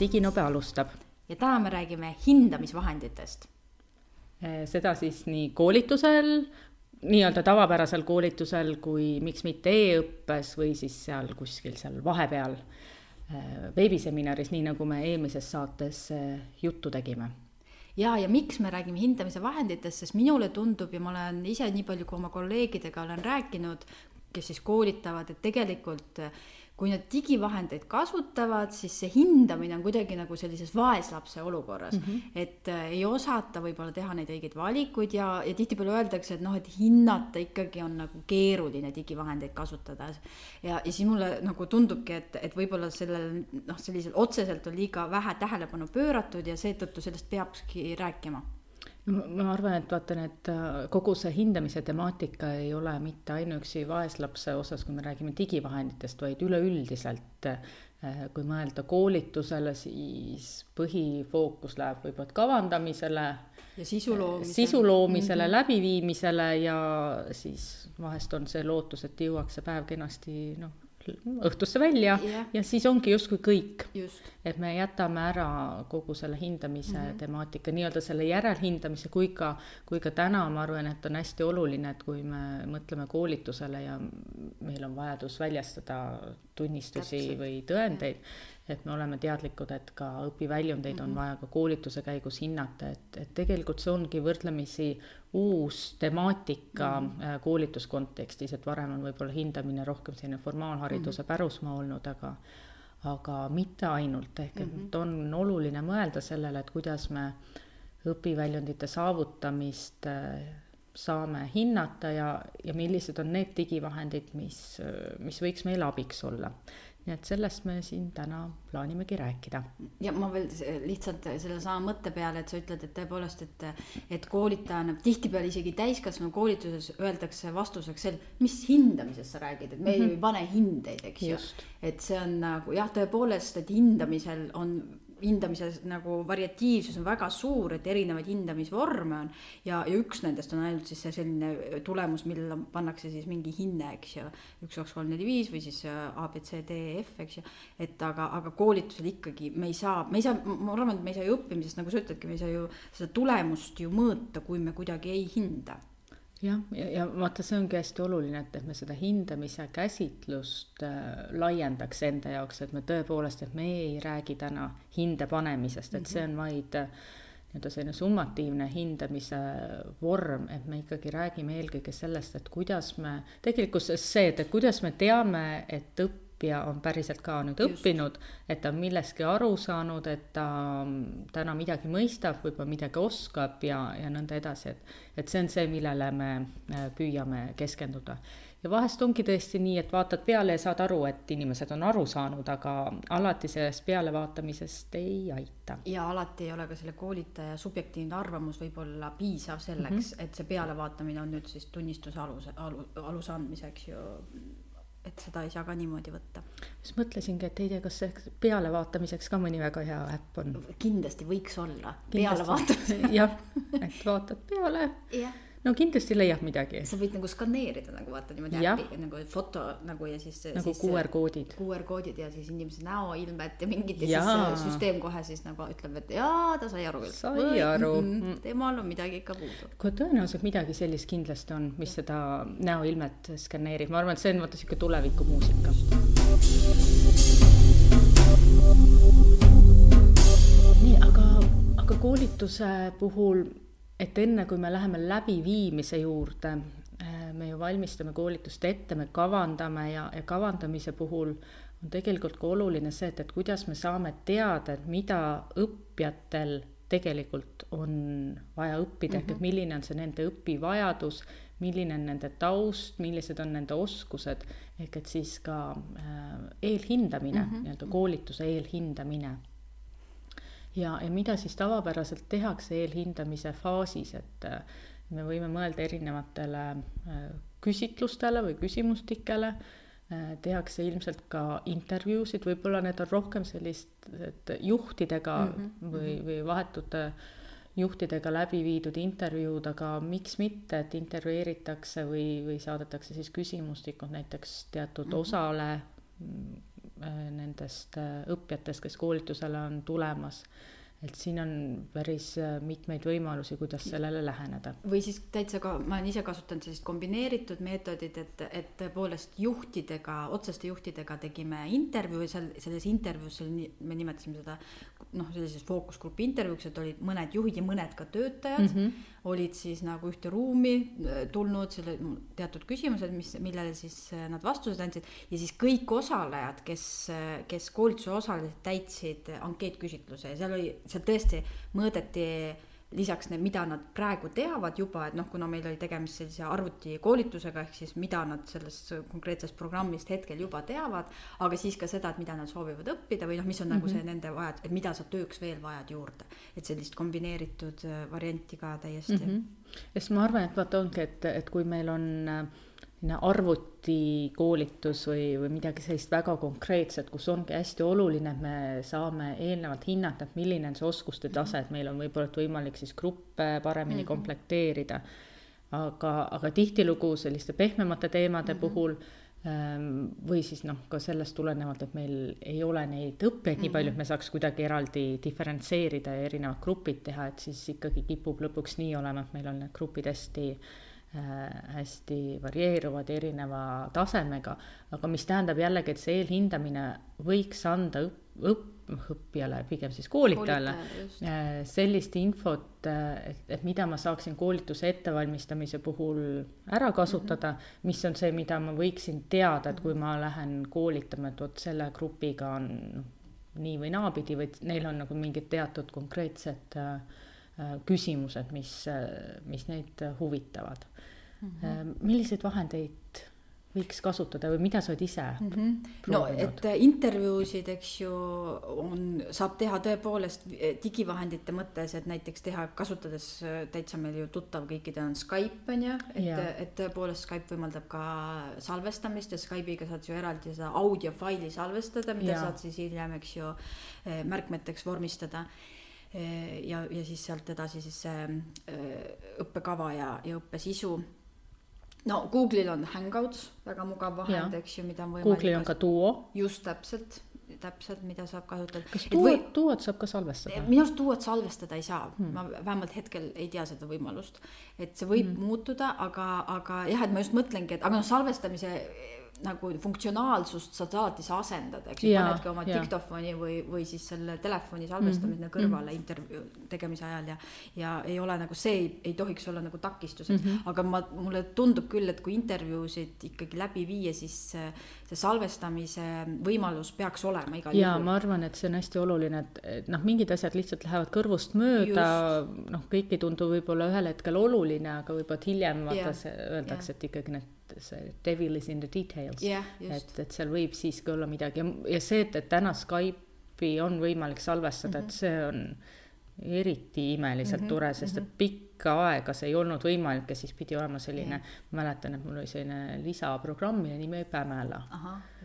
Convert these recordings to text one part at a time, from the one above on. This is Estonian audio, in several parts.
Diginobe alustab. ja täna me räägime hindamisvahenditest. seda siis nii koolitusel, nii-öelda tavapärasel koolitusel kui miks mitte e-õppes või siis seal kuskil seal vahepeal veebiseminaris, nii nagu me eelmises saates juttu tegime ja, ja miks me räägime hindamise vahenditest, sest minule tundub ja ma olen ise nii palju, kui oma kolleegidega olen rääkinud, kes siis koolitavad, et tegelikult kui nad digivahendeid kasutavad, siis see hindamine on kuidagi nagu sellises vaeslapse olukorras mm, -hmm. et äh, ei osata võib-olla teha neid õigeid valikuid ja, ja tihtipeale öeldakse, et noh, et hinnata ikkagi on nagu keeruline digivahendeid kasutades. ja, ja siis mulle nagu tundubki, et, et võib-olla sellel noh, sellisel otseselt on liiga vähe tähelepanu pööratud ja seetõttu sellest peakski rääkima ma arvan, et vaata, need, äh, kogu see hindamise temaatika ei ole mitte ainuüksi vaeslapse osas, kui me räägime digivahenditest, vaid üleüldiselt. Äh, kui mõelda koolitusele, siis põhifookus läheb võib-olla kavandamisele. ja sisu loomisele. sisu loomisele mm, -hmm. läbiviimisele ja siis vahest on see lootus, et jõuaks see päev kenasti noh, õhtusse välja yeah. ja siis ongi justkui kõik. et me jätame ära kogu selle hindamise mm -hmm. temaatika, nii-öelda selle järelhindamise, kui ka, kui ka täna ma arvan, et on hästi oluline, et kui me mõtleme koolitusele ja meil on vajadus väljastada tunnistusi Täpselt. või tõendeid, et me oleme teadlikud, et ka õpiväljundeid mm -hmm. on mhm. vaja ka koolituse käigus hinnata, et, et tegelikult see ongi võrdlemisi uus temaatika mm -hmm. koolituskontekstis, et varem on võib-olla hindamine rohkem selline formaalhariduse mm -hmm. pärusmaa olnud, aga aga mitte ainult, ehk et mm -hmm. on oluline mõelda sellele, et kuidas me õpiväljundite saavutamist äh, saame hinnata ja, ja millised on need digivahendid, mis, mis võiks meile abiks olla nii et sellest me siin täna plaanimegi rääkida. ja ma veel lihtsalt sellesama mõtte peale, et sa ütled, et tõepoolest, et, et koolitajana tihtipeale isegi täiskasvanu koolituses öeldakse vastuseks sel-, mis hindamisest sa räägid, et me mm -hmm. ei pane hindeid, eks ju. et see on nagu jah, tõepoolest, et hindamisel on hindamises nagu variatiivsus on väga suur, et erinevaid hindamisvorme on. ja, ja üks nendest on ainult siis see selline tulemus, millele pannakse siis mingi hinne, eks ju. üks, kaks, kolm, neli, viis või siis äh, A, B, C, D, E, F, eks ju. et aga, aga koolitusel ikkagi me ei saa, me ei saa, ma arvan, et me ei saa ju õppimisest, nagu sa ütledki, me ei saa ju seda tulemust ju mõõta, kui me kuidagi ei hinda jah, ja, ja, vaata, see ongi hästi oluline, et, et me seda hindamise käsitlust äh, laiendaks enda jaoks, et me tõepoolest, et me ei räägi täna hinde panemisest, et see on vaid äh, nii-öelda selline summatiivne hindamise vorm, et me ikkagi räägime eelkõige sellest, et kuidas me, tegelikkuses see, et, et kuidas me teame, et õpp-, õppija on päriselt ka nüüd Just. õppinud, et ta on millestki aru saanud, et ta täna midagi mõistab, võib-olla midagi oskab ja, ja nõnda edasi, et, et see on see, millele me püüame keskenduda. ja vahest ongi tõesti nii, et vaatad peale ja saad aru, et inimesed on aru saanud, aga alati sellest pealevaatamisest ei aita. ja alati ei ole ka selle koolitaja subjektiivne arvamus võib-olla piisav selleks mm, -hmm. et see pealevaatamine on nüüd siis tunnistuse aluse, alu, aluse andmiseks ju et seda ei saa ka niimoodi võtta. just mõtlesingi, et ei tea, kas see pealevaatamiseks ka mõni väga hea äpp on. kindlasti võiks olla, pealevaatamiseks jah, et vaatad peale no kindlasti leiab midagi. sa võid nagu skaneerida nagu vaata niimoodi äpi nagu foto nagu ja siis. nagu QR-koodid. QR-koodid ja siis inimese näoilmet ja mingit ja, ja siis süsteem kohe siis nagu ütleb, et jaa, ta sai aru küll. sai aru mm. -hmm. temal on midagi ikka puudu. kui tõenäoliselt midagi sellist kindlasti on, mis seda näoilmet skaneerib, ma arvan, et see on vaata sihuke tulevikumuusika. nii, aga, aga koolituse puhul et enne, kui me läheme läbiviimise juurde, äh, me ju valmistame koolitust ette, me kavandame ja, ja kavandamise puhul on tegelikult ka oluline see, et, et kuidas me saame teada, et mida õppijatel tegelikult on vaja õppida mm, -hmm. ehk et mhm. milline on see nende õpivajadus, milline on nende taust, millised on nende oskused, ehk et siis ka äh, eelhindamine mm -hmm., nii-öelda koolituse eelhindamine ja, ja mida siis tavapäraselt tehakse eelhindamise faasis, et äh, me võime mõelda erinevatele äh, küsitlustele või küsimustikele, äh, tehakse ilmselt ka intervjuusid, võib-olla need on rohkem sellist, et juhtidega mm -hmm. või, või vahetute juhtidega läbi viidud intervjuud, aga miks mitte, et intervjueeritakse või, või saadetakse siis küsimustikud näiteks teatud mm -hmm. osale nendest õppijatest, kes koolitusele on tulemas et siin on päris äh, mitmeid võimalusi, kuidas sellele läheneda. või siis täitsa ka, ma olen ise kasutanud sellist kombineeritud meetodit, et, et tõepoolest juhtidega, otseste juhtidega tegime intervjuu seal selles intervjuus, me nimetasime seda noh, sellises fookusgrupi intervjuuks, et olid mõned juhid ja mõned ka töötajad mm, -hmm. olid siis nagu ühte ruumi äh, tulnud, selle teatud küsimused, mis, millele siis äh, nad vastused andsid ja siis kõik osalejad, kes, kes koolituse osalesid, täitsid ankeetküsitluse ja seal oli, seal tõesti mõõdeti lisaks need, mida nad praegu teavad juba, et noh, kuna meil oli tegemist sellise arvutikoolitusega, ehk siis mida nad sellest konkreetsest programmist hetkel juba teavad, aga siis ka seda, et mida nad soovivad õppida või noh, mis on mm -hmm. nagu see mhm. nende vajadus, et mida sa tööks veel vajad juurde. et sellist kombineeritud äh, varianti ka täiesti mm. -hmm. sest ma arvan, et vaata ongi, et, et kui meil on äh, arvutikoolitus või, või midagi sellist väga konkreetset, kus ongi hästi oluline, et me saame eelnevalt hinnata, et milline on see oskuste mhm. tase, et meil on võib-olla võimalik siis gruppe paremini mm -hmm. komplekteerida. aga, aga tihtilugu selliste pehmemate teemade mm -hmm. puhul ähm, või siis noh, ka sellest tulenevalt, et meil ei ole neid õppijaid mm -hmm. nii palju, et me saaks kuidagi eraldi diferentseerida ja erinevad grupid teha, et siis ikkagi kipub lõpuks nii olema, et meil on need grupid hästi Äh, hästi varieeruvad erineva tasemega, aga mis tähendab jällegi, et see eelhindamine võiks anda õpp, õpp, õppijale, pigem siis koolitajale, äh, sellist infot, äh, et, et mida ma saaksin koolituse ettevalmistamise puhul ära kasutada mm, -hmm. mis on see, mida ma võiksin teada, et kui ma lähen koolitama, et vot selle grupiga on nii või naapidi või neil on nagu mingid teatud konkreetsed äh, küsimused, mis, mis neid huvitavad mm. -hmm. milliseid vahendeid võiks kasutada või mida sa oled ise mm -hmm. no et äh, intervjuusid, eks ju, on, saab teha tõepoolest äh, digivahendite mõttes, et näiteks teha, kasutades täitsa meil ju tuttav kõikidel on Skype on ju, et, et tõepoolest Skype võimaldab ka salvestamist ja Skype'iga saad ju eraldi seda audiofaili salvestada, mida ja. saad siis hiljem, eks ju, märkmeteks vormistada ja, ja siis sealt edasi siis see õppekava ja, ja õppesisu no Google'il on Hangouts, väga mugav vahend, eks ju, mida on võimalik. Google'il on ka Duo. just täpselt, täpselt, mida saab kasutada. kas Duo või..., Duot saab ka salvestada? minu arust Duot salvestada ei saa hmm., ma vähemalt hetkel ei tea seda võimalust. et see võib hmm. muutuda, aga, aga jah, et ma just mõtlengi, et aga noh, salvestamise nagu funktsionaalsust sa asendada, eks ju, panedki oma diktofoni või, või siis selle telefoni salvestamise mm -hmm. kõrvale intervjuu tegemise ajal ja ja ei ole nagu see ei, ei tohiks olla nagu takistuseks mm, -hmm. aga ma, mulle tundub küll, et kui intervjuusid ikkagi läbi viia, siis see, see salvestamise võimalus peaks olema igal juhul. jaa, ma arvan, et see on hästi oluline, et, et noh, mingid asjad lihtsalt lähevad kõrvust mööda, noh, kõik ei tundu võib-olla ühel hetkel oluline, aga võib-olla hiljem vaata, öeldakse, et ikkagi need see devil is in the details yeah,. et, et seal võib siiski olla midagi ja, ja see, et, et täna Skype'i on võimalik salvestada mm, -hmm. et see on eriti imeliselt mm -hmm. tore, sest et mhm. pikka aega see ei olnud võimalik ja siis pidi olema selline yeah., ma mäletan, et mul oli selline lisaprogramm, mille nimi oli Pämela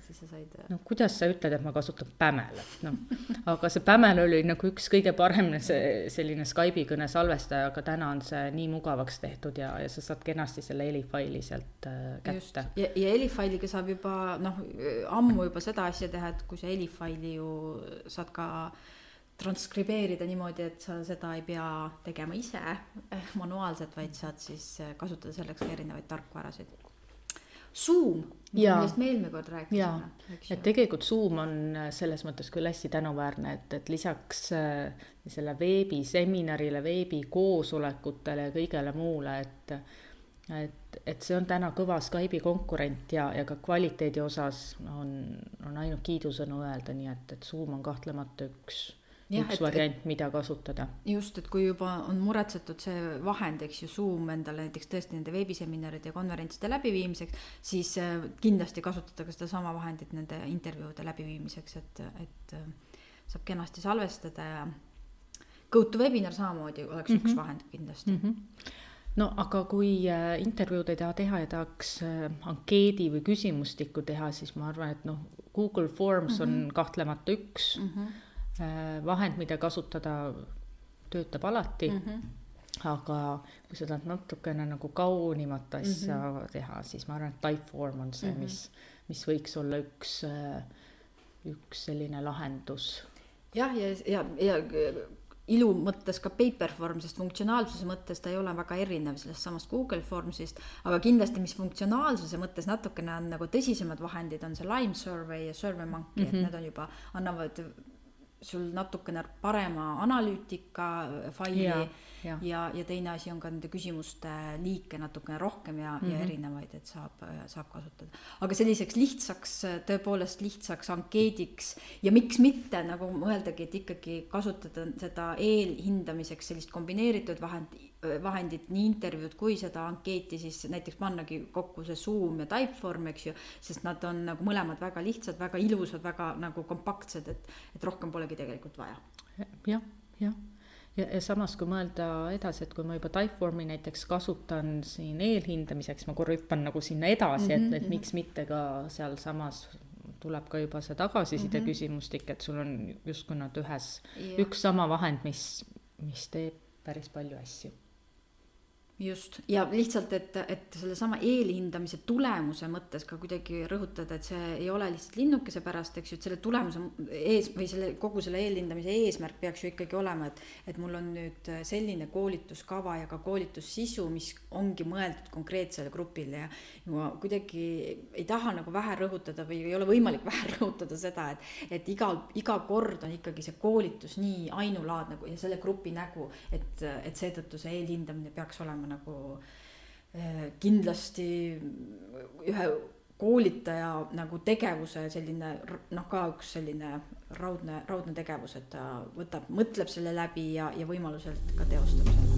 siis sa said. no kuidas sa ütled, et ma kasutan Pämelat, noh. aga see Pämel oli nagu üks kõige parem see selline Skype'i kõne salvestaja, aga täna on see nii mugavaks tehtud ja, ja sa saad kenasti selle helifaili sealt äh, kätte. ja, ja helifailiga saab juba noh, ammu juba seda asja teha, et kui sa helifaili ju saad ka transkribeerida niimoodi, et sa seda ei pea tegema ise eh, manuaalselt, vaid saad siis kasutada selleks ka erinevaid tarkvarasid. Zoom, millest me eelmine kord rääkisime. et tegelikult Zoom on äh, selles mõttes küll hästi tänuväärne, et, et lisaks selle veebiseminarile, veebikoosolekutele ja kõigele muule, et et, et see on täna kõva Skype'i konkurent ja, ja ka kvaliteedi osas on, on ainult kiidusõnu öelda, nii et, et Zoom on kahtlemata üks Ja, üks et, variant, mida kasutada. just, et kui juba on muretsetud see vahend, eks ju, Zoom endale näiteks tõesti nende veebiseminaride ja konverentside läbiviimiseks, siis äh, kindlasti kasutada ka sedasama vahendit nende intervjuude läbiviimiseks, et, et äh, saab kenasti salvestada ja GoToWebinar samamoodi oleks mm -hmm. üks mhm. vahend kindlasti mm. -hmm no aga kui äh, intervjuud ei taha teha ja tahaks ankeedi või küsimustikku teha, siis ma arvan, et noh, Google Forms mm -hmm. on mhm. kahtlemata üks mm. -hmm vahend, mida kasutada, töötab alati mm. -hmm. aga kui sa tahad natukene nagu kaunimat asja mm -hmm. teha, siis ma arvan, et Typeform on see mm, -hmm. mis, mis võiks olla üks, äh, üks selline lahendus. jah, ja, ja, ja, ja ilu mõttes ka Paperform, sest funktsionaalsuse mõttes ta ei ole väga erinev sellest samast Google Formsist, aga kindlasti, mis funktsionaalsuse mõttes natukene on nagu tõsisemad vahendid, on see Lime Survey ja SurveyMonkey mm, -hmm. et mhm. need on juba, annavad sul natukene parema analüütika faili ja, ja, ja, ja teine asi on ka nende küsimuste liike natukene rohkem ja mm, -hmm. ja mhm. erinevaid, et saab, saab kasutada. aga selliseks lihtsaks, tõepoolest lihtsaks ankeediks ja miks mitte nagu mõeldagi, et ikkagi kasutada seda eelhindamiseks sellist kombineeritud vahendi vahendit, nii intervjuud kui seda ankeeti siis näiteks pannagi kokku see Zoom ja Typeform, eks ju, sest nad on nagu mõlemad väga lihtsad, väga ilusad, väga nagu kompaktsed, et, et rohkem polegi tegelikult vaja ja,. jah, jah ja, ja samas, kui mõelda edasi, et kui ma juba Typeformi näiteks kasutan siin eelhindamiseks, ma korra hüppan nagu sinna edasi mm, -hmm, et, et -hmm. miks mitte ka sealsamas tuleb ka juba see tagasiside mm -hmm. küsimustik, et sul on justkui nad ühes, üks sama vahend, mis, mis teeb päris palju asju just, ja lihtsalt, et, et sellesama eelhindamise tulemuse mõttes ka kuidagi rõhutada, et see ei ole lihtsalt linnukese pärast, eks ju, et selle tulemuse ees või selle kogu selle eelhindamise eesmärk peaks ju ikkagi olema, et, et mul on nüüd selline koolituskava ja ka koolitussisu, mis ongi mõeldud konkreetsele grupile. Ja ma kuidagi ei taha nagu vähe rõhutada või ei ole võimalik vähe rõhutada seda, et, et igal, iga kord on ikkagi see koolitus nii ainulaadne ja selle grupi nägu, et, et seetõttu see eelhindamine peaks olema olema nagu eh, kindlasti ühe koolitaja nagu tegevuse selline noh, ka üks selline raudne, raudne tegevus, et ta võtab, mõtleb selle läbi ja, ja võimaluselt ka teostab selle.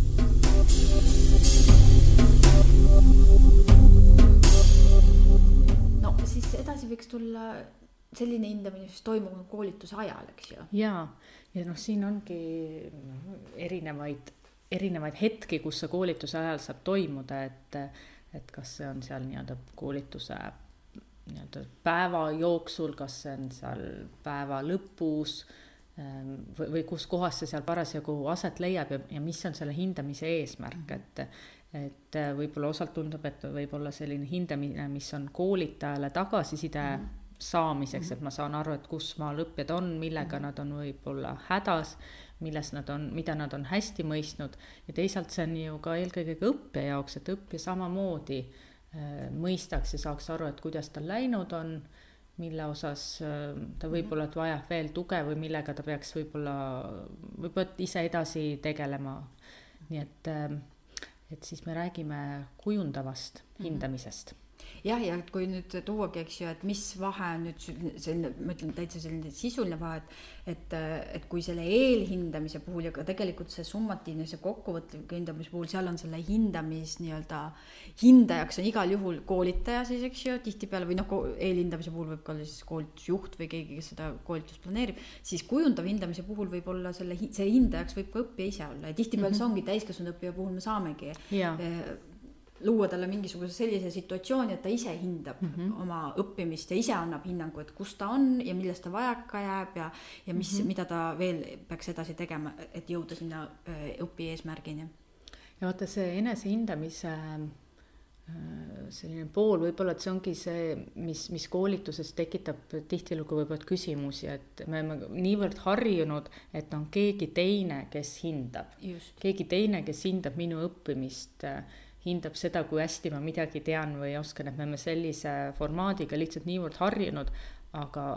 no siis edasi võiks tulla selline hindamine, mis toimub koolituse ajal, eks ju. ja, ja noh, siin ongi erinevaid erinevaid hetki, kus see koolituse ajal saab toimuda, et, et kas see on seal nii-öelda koolituse nii-öelda päeva jooksul, kas see on seal päeva lõpus ähm, või, või kus kohas see seal parasjagu aset leiab ja, ja mis on selle hindamise eesmärk, et et võib-olla osalt tundub, et võib olla selline hindamine, mis on koolitajale tagasiside mm -hmm saamiseks, et ma saan aru, et kus maal õppijad on, millega nad on võib-olla hädas, milles nad on, mida nad on hästi mõistnud ja teisalt see on ju ka eelkõige ka õppija jaoks, et õppija samamoodi äh, mõistaks ja saaks aru, et kuidas tal läinud on, mille osas äh, ta võib-olla, et vajab veel tuge või millega ta peaks võib-olla, võib-olla ise edasi tegelema. nii et, äh, et siis me räägime kujundavast mhm. hindamisest jah, ja et kui nüüd tuuagi, eks ju, et mis vahe on nüüd selline, ma ütlen täitsa selline sisuline vahe, et, et, et kui selle eelhindamise puhul ja ka tegelikult see summatiivne, see kokkuvõtlik hindamise puhul, seal on selle hindamis nii-öelda, hindajaks on igal juhul koolitaja siis, eks ju, tihtipeale või noh, eelhindamise puhul võib ka olla siis koolitusjuht või keegi, kes seda koolitust planeerib, siis kujundav hindamise puhul võib olla selle, see hindajaks võib ka õppija ise olla ja tihtipeale mm -hmm. see ongi täiskasvanud õppija puhul me saamegi ja luua talle mingisuguse sellise situatsiooni, et ta ise hindab mm -hmm. oma õppimist ja ise annab hinnangu, et kus ta on ja millest ta vajaka jääb ja, ja mis mm, -hmm. mida ta veel peaks edasi tegema, et jõuda sinna õpi eesmärgini. ja vaata, see enesehindamise selline pool võib-olla, et see ongi see, mis, mis koolituses tekitab tihtilugu võib-olla küsimusi, et me oleme niivõrd harjunud, et on keegi teine, kes hindab. keegi teine, kes hindab minu õppimist hindab seda, kui hästi ma midagi tean või oskan, et me oleme sellise formaadiga lihtsalt niivõrd harjunud, aga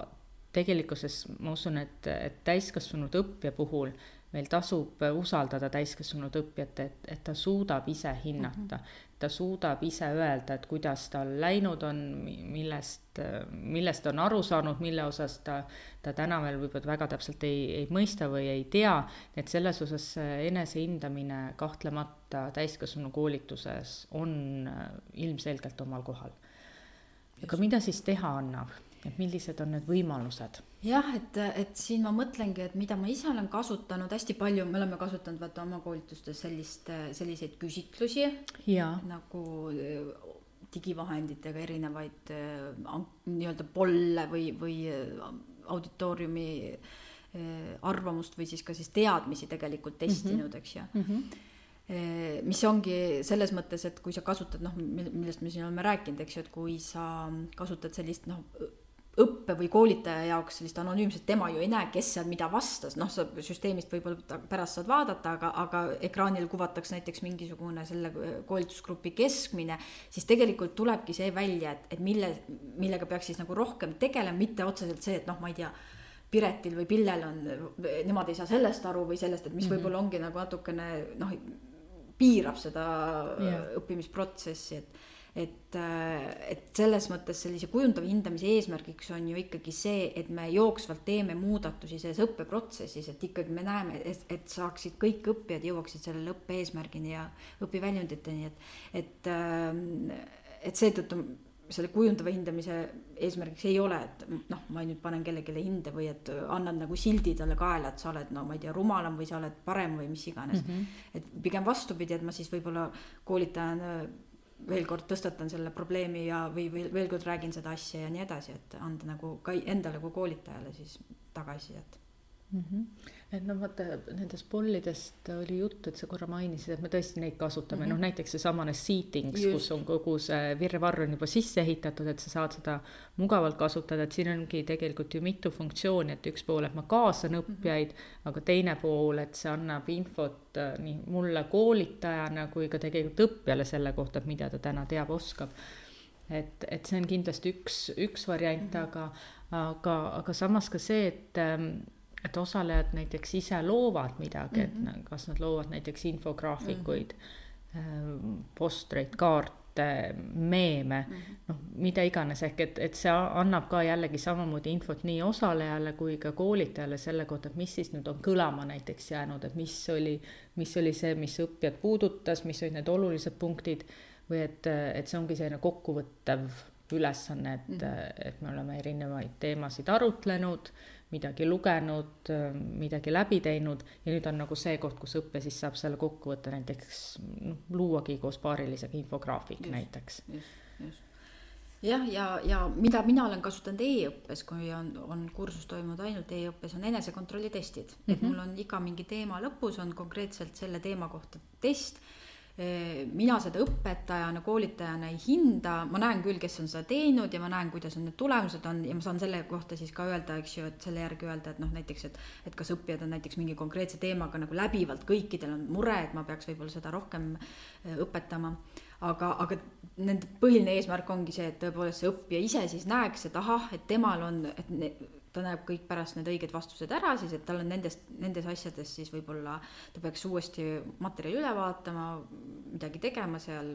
tegelikkuses ma usun, et, et täiskasvanud õppija puhul meil tasub usaldada täiskasvanud õppijat, et, et ta suudab ise hinnata mm. -hmm. Ta suudab ise öelda, et kuidas tal läinud on, millest, millest on aru saanud, mille osas ta, ta täna veel võib-olla väga täpselt ei, ei mõista või ei tea. et selles osas enesehindamine kahtlemata täiskasvanu koolituses on ilmselgelt omal kohal. aga mida siis teha annab? et millised on need võimalused? Jah, et, et siin ma mõtlengi, et mida ma ise olen kasutanud hästi palju, me oleme kasutanud vaata oma koolitustes sellist, selliseid küsitlusi nagu äh, digivahenditega erinevaid äh, nii-öelda polle või, või äh, auditooriumi arvamust või siis ka siis teadmisi tegelikult testinud mm, -hmm. eks ju mm. -hmm mis ongi selles mõttes, et kui sa kasutad noh, millest me siin oleme rääkinud, eks ju, et kui sa kasutad sellist noh, õppe või koolitaja jaoks sellist anonüümset, tema ju ei näe, kes seal mida vastas, noh, sa süsteemist võib-olla pärast saad vaadata, aga, aga ekraanil kuvatakse näiteks mingisugune selle koolitusgrupi keskmine, siis tegelikult tulebki see välja, et, et mille, millega peaks siis nagu rohkem tegelema, mitte otseselt see, et noh, ma ei tea Piretil või Pillel on, nemad ei saa sellest aru või sellest, et mis mm -hmm. võib-olla ongi nagu natukene noh, piirab seda yeah. õppimisprotsessi, et et, et selles mõttes sellise kujundava hindamise eesmärgiks on ju ikkagi see, et me jooksvalt teeme muudatusi selles õppeprotsessis, et ikkagi me näeme, et, et saaksid kõik õppijad jõuaksid selle õppe-eesmärgini ja õpiväljunditeni, et, et, et seetõttu selle kujundava hindamise eesmärgiks ei ole, et noh, ma nüüd panen kellelegi hinde või et annan nagu sildi talle kaela, et sa oled, no ma ei tea, rumalam või sa oled parem või mis iganes mm. -hmm. et pigem vastupidi, et ma siis võib-olla koolitajana veel kord tõstatan selle probleemi ja, või veel, veel kord räägin seda asja ja nii edasi, et anda nagu ka endale kui koolitajale siis tagasisidet mm. -hmm et noh, vaata nendest pollidest oli juttu, et sa korra mainisid, et me tõesti neid kasutame mm, -hmm. noh näiteks seesamane seatings, kus on kogu see virvarr on juba sisse ehitatud, et sa saad seda mugavalt kasutada, et siin ongi tegelikult ju mitu funktsiooni, et üks pool, et ma kaasan mhm. õppijaid mm, -hmm. aga teine pool, et see annab infot äh, nii mulle koolitajana kui ka tegelikult õppijale selle kohta, et mida ta täna teab, oskab et, et see on kindlasti üks, üks variant mm, -hmm. aga, aga, aga samas ka see, et ähm, et osalejad näiteks ise loovad midagi mm, -hmm. et mhm. kas nad loovad näiteks infograafikuid mm, -hmm. postreid, kaarte, meeme mm -hmm., noh, mida iganes, ehk et, et see annab ka jällegi samamoodi infot nii osalejale kui ka koolitajale selle kohta, et mis siis nüüd on kõlama näiteks jäänud, et mis oli, mis oli see, mis õppijat puudutas, mis olid need olulised punktid või et, et see ongi selline kokkuvõttev ülesanne, et mm, -hmm. et me oleme erinevaid teemasid arutlenud midagi lugenud, midagi läbi teinud ja nüüd on nagu see koht, kus õppija siis saab selle kokku võtta, näiteks noh, luuagi koos paarilisega infograafik just, näiteks. just, just jah, ja, ja, ja mida mina olen kasutanud e-õppes, kui on, on kursus toimunud ainult e-õppes, on enesekontrolli testid mm. -hmm. et mhm. mul on iga mingi teema lõpus on konkreetselt selle teema kohta test mina seda õpetajana, koolitajana ei hinda, ma näen küll, kes on seda teinud ja ma näen, kuidas on need tulemused on ja ma saan selle kohta siis ka öelda, eks ju, et selle järgi öelda, et noh, näiteks, et et kas õppijad on näiteks mingi konkreetse teemaga nagu läbivalt, kõikidel on mure, et ma peaks võib-olla seda rohkem äh, õpetama. aga, aga nende põhiline eesmärk ongi see, et tõepoolest see õppija ise siis näeks, et ahah, et temal on, et ta näeb kõik pärast need õiged vastused ära, siis et tal on nendest, nendes asjades siis võib-olla ta peaks uuesti materjali üle vaatama, midagi tegema seal,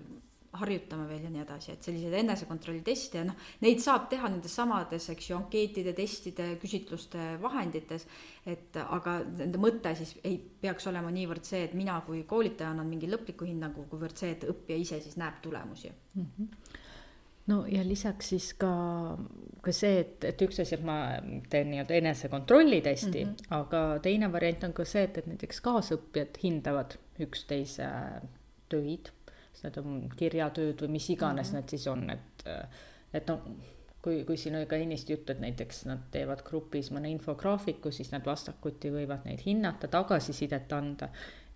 harjutama veel ja nii edasi, et selliseid enesekontrolli teste ja noh, neid saab teha nendes samades, eks ju, ankeetide, testide, küsitluste vahendites. et aga nende mõte siis ei peaks olema niivõrd see, et mina kui koolitaja annan mingi lõpliku hinnangu, kuivõrd see, et õppija ise siis näeb tulemusi mm. -hmm no ja lisaks siis ka, ka see, et, et üks asi, et ma teen nii-öelda enesekontrolli testi mm, -hmm. aga teine variant on ka see, et, et näiteks kaasõppijad hindavad üksteise töid, kas need on kirjatööd või mis iganes mm -hmm. need siis on, et, et noh, kui, kui siin oli ka ennist juttu, et näiteks nad teevad grupis mõne infograafiku, siis nad vastakuti võivad neid hinnata, tagasisidet anda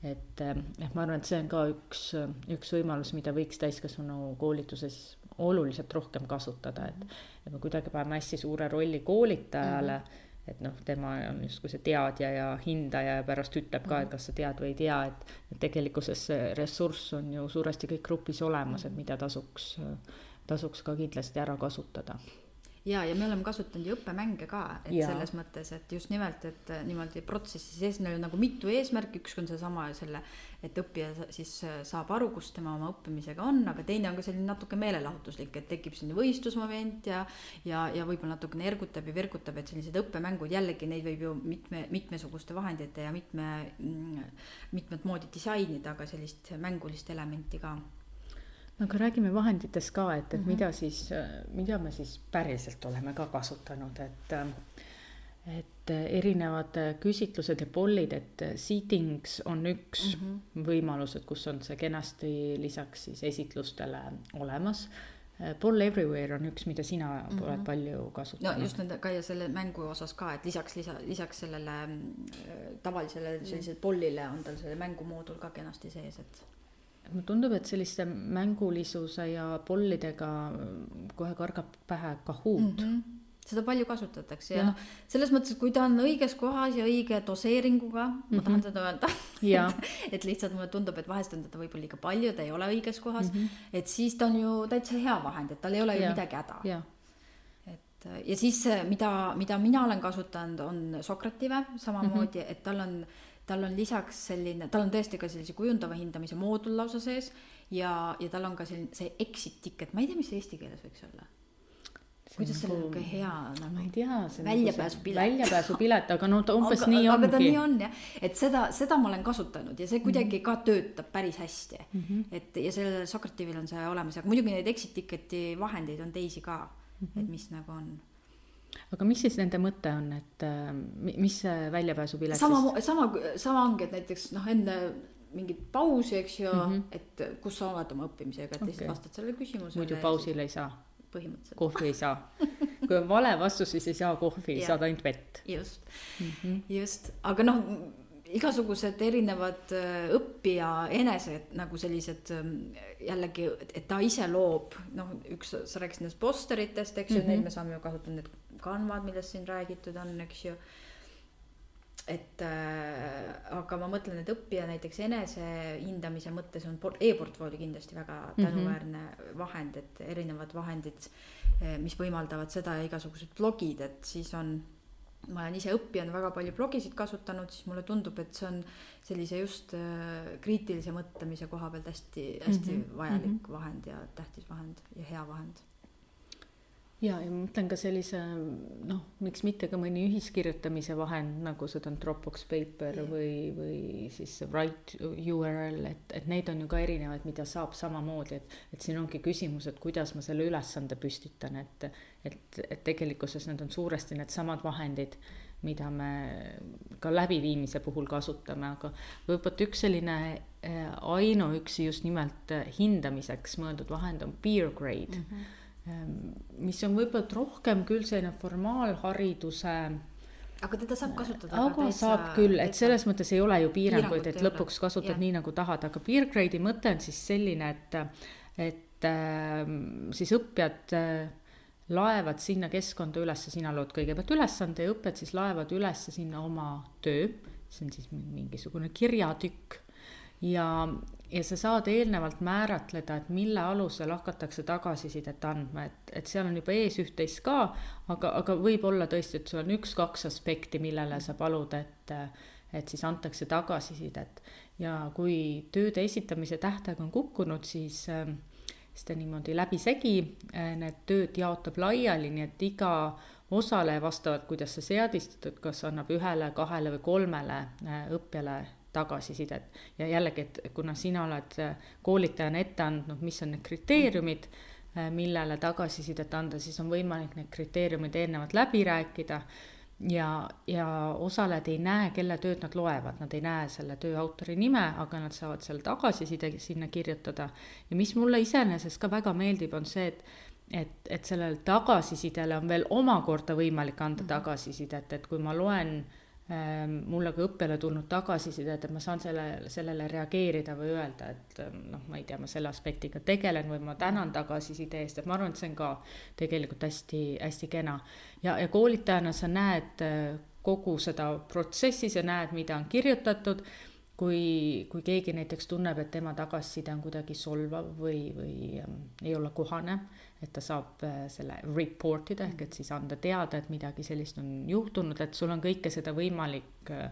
et, et ma arvan, et see on ka üks, üks võimalus, mida võiks täiskasvanu koolituses oluliselt rohkem kasutada, et, et me kuidagi paneme hästi suure rolli koolitajale mm, -hmm. et noh, tema on justkui see teadja ja hindaja ja pärast ütleb ka, et mhm. kas sa tead või ei tea, et, et tegelikkuses see ressurss on ju suuresti kõik grupis olemas, et mida tasuks, tasuks ka kindlasti ära kasutada ja, ja me oleme kasutanud ju õppemänge ka, et ja. selles mõttes, et just nimelt, et niimoodi protsessi sees neil on nagu mitu eesmärki, üks on seesama selle, et õppija siis saab aru, kus tema oma õppimisega on, aga teine on ka selline natuke meelelahutuslik, et tekib selline võistlusmoment ja ja, ja võib-olla natukene ergutab ja virgutab, et sellised õppemängud jällegi neid võib ju mitme, mitmesuguste vahendite ja mitme, mm, mitmet moodi disainida, aga sellist mängulist elementi ka aga räägime vahenditest ka, et, et mm -hmm. mida siis, mida me siis päriselt oleme ka kasutanud, et et erinevad küsitlused ja pollid, et seatings on üks mm -hmm. võimalus, et kus on see kenasti lisaks siis esitlustele olemas. Poll Everywhere on üks, mida sina mm -hmm. oled palju kasutanud. no just nende ka ja selle mängu osas ka, et lisaks lisa, lisaks sellele tavalisele sellisele pollile on tal see mängumoodul ka kenasti sees, et mulle tundub, et selliste mängulisuse ja pollidega kohe kargab pähe Kahoot mm. -hmm seda palju kasutatakse ja, ja noh, selles mõttes, et kui ta on õiges kohas ja õige doseeringuga mm, -hmm. ma tahan mhm. seda öelda et, et lihtsalt mulle tundub, et vahest on teda võib-olla liiga palju, ta ei ole õiges kohas mm, -hmm. et siis ta on ju täitsa hea vahend, et tal ei ole ja. ju midagi häda. et ja siis, mida, mida mina olen kasutanud, on Sokrative samamoodi mm, -hmm. et tal on tal on lisaks selline, tal on tõesti ka sellise kujundava hindamise moodul lausa sees ja, ja tal on ka selline, see exit ticket, ma ei tea, mis see eesti keeles võiks olla kuidas see nagu hea nagu ma ei tea, see väljapääsupilet väljapääsupilet, aga no ta umbes aga, nii ongi. aga ta nii on jah, et seda, seda ma olen kasutanud ja see kuidagi mm -hmm. ka töötab päris hästi mm. -hmm. et ja sellel Socrativil on see olemas, aga muidugi neid exit ticket'i vahendeid on teisi ka mm, -hmm. et mis nagu on aga mis siis nende mõte on, et äh, mis see väljapääsupilet sama, sama, sama ongi, et näiteks noh, enne mingit pausi, eks ju mm, -hmm. et kus sa oled oma õppimisega, et okay. lihtsalt vastad sellele küsimusele. muidu pausile ei saa põhimõtteliselt. kohvi ei saa. kui on vale vastus, siis ei saa kohvi, saad ainult vett. just mm, -hmm. just, aga noh, igasugused erinevad äh, õppija enesed nagu sellised ähm, jällegi, et ta ise loob, noh, üks, sa rääkisid nendest posteritest, eks ju mm, -hmm. neid me saame ju kasutada, need kanvad, millest siin räägitud on, eks ju et äh, aga ma mõtlen, et õppija näiteks enesehindamise mõttes on e-portfoolio kindlasti väga mhm. tänuväärne mm -hmm. vahend, et erinevad vahendid, äh, mis võimaldavad seda ja igasugused blogid, et siis on, ma olen ise õppijana väga palju blogisid kasutanud, siis mulle tundub, et see on sellise just äh, kriitilise mõtlemise koha pealt hästi, hästi mm -hmm. vajalik mm -hmm. vahend ja tähtis vahend ja hea vahend ja, ja ma mõtlen ka sellise noh, miks mitte ka mõni ühiskirjutamise vahend, nagu seda on Dropbox Paper yeah. või, või siis Write URL, et, et neid on ju ka erinevaid, mida saab samamoodi, et, et siin ongi küsimus, et kuidas ma selle ülesande püstitan, et, et, et tegelikkuses need on suuresti needsamad vahendid, mida me ka läbiviimise puhul kasutame, aga võib-olla üks selline eh, ainuüksi just nimelt hindamiseks mõeldud vahend on peer grade mm. -hmm mis on võib-olla rohkem küll selline formaalhariduse aga teda saab kasutada. aga saab küll, et selles mõttes ei ole ju piiranguid, et lõpuks kasutad yeah. nii nagu tahad, aga peer grade'i mõte on siis selline, et, et äh, siis õppijad äh, laevad sinna keskkonda üles, sina lood kõigepealt ülesande ja õppijad siis laevad üles sinna oma töö, see on siis mingisugune kirjatükk ja, ja sa saad eelnevalt määratleda, et mille alusel hakatakse tagasisidet andma, et, et seal on juba ees üht-teist ka, aga, aga võib-olla tõesti, et sul on üks-kaks aspekti, millele sa palud, et, et siis antakse tagasisidet. ja kui tööde esitamise tähtaeg on kukkunud, siis, siis ta niimoodi läbisegi need tööd jaotab laiali, nii et iga osaleja vastavalt, kuidas sa seadistatud, kas annab ühele, kahele või kolmele õppijale tagasisidet. ja jällegi, et kuna sina oled äh, koolitajana ette andnud, mis on need kriteeriumid, äh, millele tagasisidet anda, siis on võimalik need kriteeriumid eelnevalt läbi rääkida ja, ja osalejad ei näe, kelle tööd nad loevad, nad ei näe selle töö autori nime, aga nad saavad selle tagasiside sinna kirjutada. ja mis mulle iseenesest ka väga meeldib, on see, et et, et sellele tagasisidele on veel omakorda võimalik anda mhm. tagasisidet, et kui ma loen äh, mulle ka õppele tulnud tagasisidet, et ma saan selle, sellele reageerida või öelda, et ehm, noh, ma ei tea, ma selle aspektiga tegelen või ma tänan tagasiside eest, et ma arvan, et see on ka tegelikult hästi, hästi kena. ja, ja koolitajana sa näed eh, kogu seda protsessi, sa näed, mida on kirjutatud kui, kui keegi näiteks tunneb, et tema tagasiside on kuidagi solvav või, või ähm, ei ole kohane, et ta saab äh, selle report ida ehk et siis anda teada, et midagi sellist on juhtunud, et sul on kõike seda võimalik äh,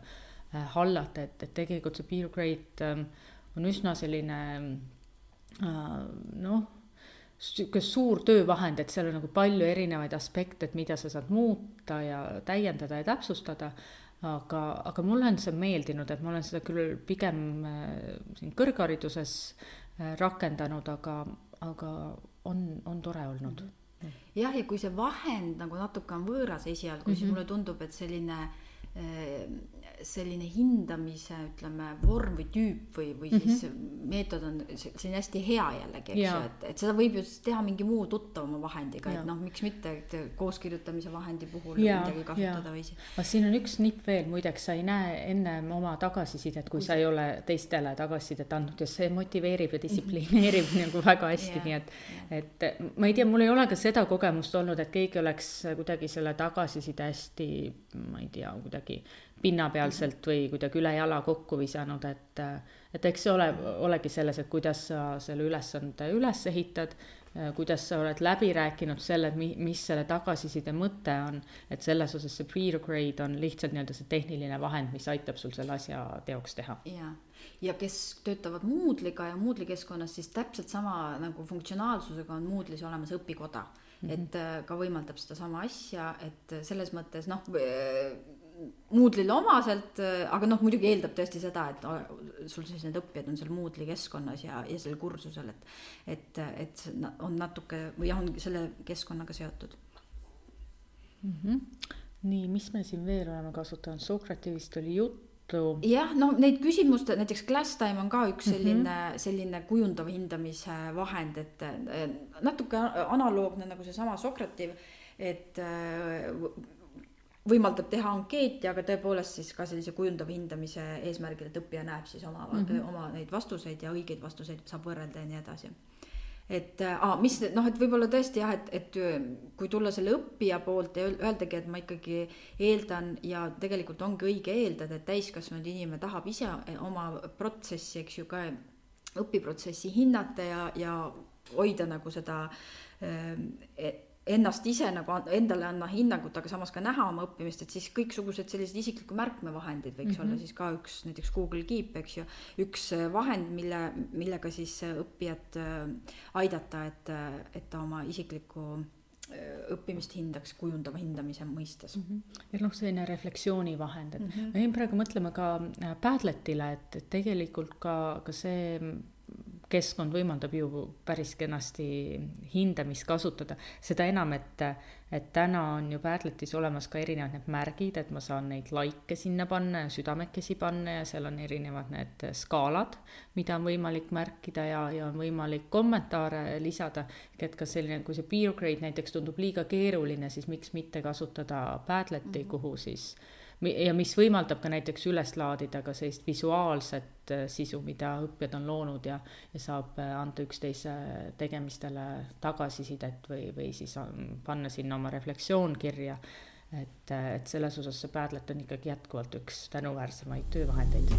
hallata, et, et tegelikult see peer grade äh, on üsna selline äh, noh, sihuke suur töövahend, et seal on nagu palju erinevaid aspekte, et mida sa saad muuta ja täiendada ja täpsustada. Aga, aga mulle on see meeldinud, et ma olen seda küll pigem siin kõrghariduses rakendanud, aga, aga on, on tore olnud. jah, ja kui see vahend nagu natuke on võõras esialgu mm, -hmm. siis mhm. mulle tundub, et selline äh, selline hindamise, ütleme, vorm või tüüp või, või siis mm -hmm. meetod on selline hästi hea jällegi, eks ju, et, et seda võib ju teha mingi muu tuttavama vahendiga, et noh, miks mitte, et kooskirjutamise vahendi puhul ja, midagi kasutada ja. või siis. aga siin on üks nipp veel, muideks sa ei näe ennem oma tagasisidet, kui sa ei ole teistele tagasisidet andnud ja see motiveerib ja distsiplineerib mm -hmm. nagu väga hästi, nii et, et ma ei tea, mul ei ole ka seda kogemust olnud, et keegi oleks kuidagi selle tagasiside hästi, ma ei tea, kuidagi pinnapealselt või kuidagi üle jala kokku visanud, et, et eks see ole, olegi selles, et kuidas sa selle ülesande üles ehitad, kuidas sa oled läbi rääkinud selle, et mi-, mis selle tagasiside mõte on, et selles osas see pre-grade on lihtsalt nii-öelda see tehniline vahend, mis aitab sul selle asja teoks teha. jaa, ja kes töötavad Moodle'iga ja Moodle'i keskkonnas, siis täpselt sama nagu funktsionaalsusega on Moodle'is olemas õpikoda mm, -hmm. et ka võimaldab sedasama asja, et selles mõttes noh, Moodle'ile omaselt, aga noh, muidugi eeldab tõesti seda, et sul siis need õppijad on seal Moodle'i keskkonnas ja, ja sellel kursusel, et, et, et on natuke või jah, on selle keskkonnaga seotud mm. -hmm. nii, mis me siin veel oleme kasutanud, Sokratevist oli juttu. jah, no neid küsimuste, näiteks Glasstime on ka üks selline mm, -hmm. selline kujundava hindamise vahend, et natuke analoogne nagu seesama Sokrativ, et võimaldab teha ankeeti, aga tõepoolest siis ka sellise kujundava hindamise eesmärgil, et õppija näeb siis oma mm, -hmm. oma neid vastuseid ja õigeid vastuseid saab võrrelda ja nii edasi. et aa, mis noh, et võib-olla tõesti jah, et, et kui tulla selle õppija poolt ja öeldagi, et ma ikkagi eeldan ja tegelikult ongi õige eeldada, et täiskasvanud inimene tahab ise oma protsessi, eks ju, ka õpiprotsessi hinnata ja, ja hoida nagu seda äh, ennast ise nagu endale anda hinnangut, aga samas ka näha oma õppimist, et siis kõiksugused sellised isikliku märkmevahendid võiks mm -hmm. olla siis ka üks näiteks Google Keep, eks ju, üks äh, vahend, mille, millega siis äh, õppijat äh, aidata, et, et ta oma isiklikku õppimist hindaks kujundava hindamise mõistes mm. -hmm. ja noh, selline refleksioonivahend, et mm -hmm. ma jäin praegu mõtlema ka Padletile, et, et tegelikult ka, ka see keskkond võimaldab ju päris kenasti hindamist kasutada, seda enam, et, et täna on ju Padletis olemas ka erinevad need märgid, et ma saan neid likee sinna panna ja südamekesi panna ja seal on erinevad need skaalad, mida on võimalik märkida ja, ja on võimalik kommentaare lisada. et ka selline, kui see peer grade näiteks tundub liiga keeruline, siis miks mitte kasutada Padleti mm, -hmm. kuhu siis ja mis võimaldab ka näiteks üles laadida ka sellist visuaalset äh, sisu, mida õppijad on loonud ja, ja saab äh, anda üksteise tegemistele tagasisidet või, või siis panna sinna oma refleksioon kirja. et, äh, et selles osas see Padlet on ikkagi jätkuvalt üks tänuväärsemaid töövahendeid.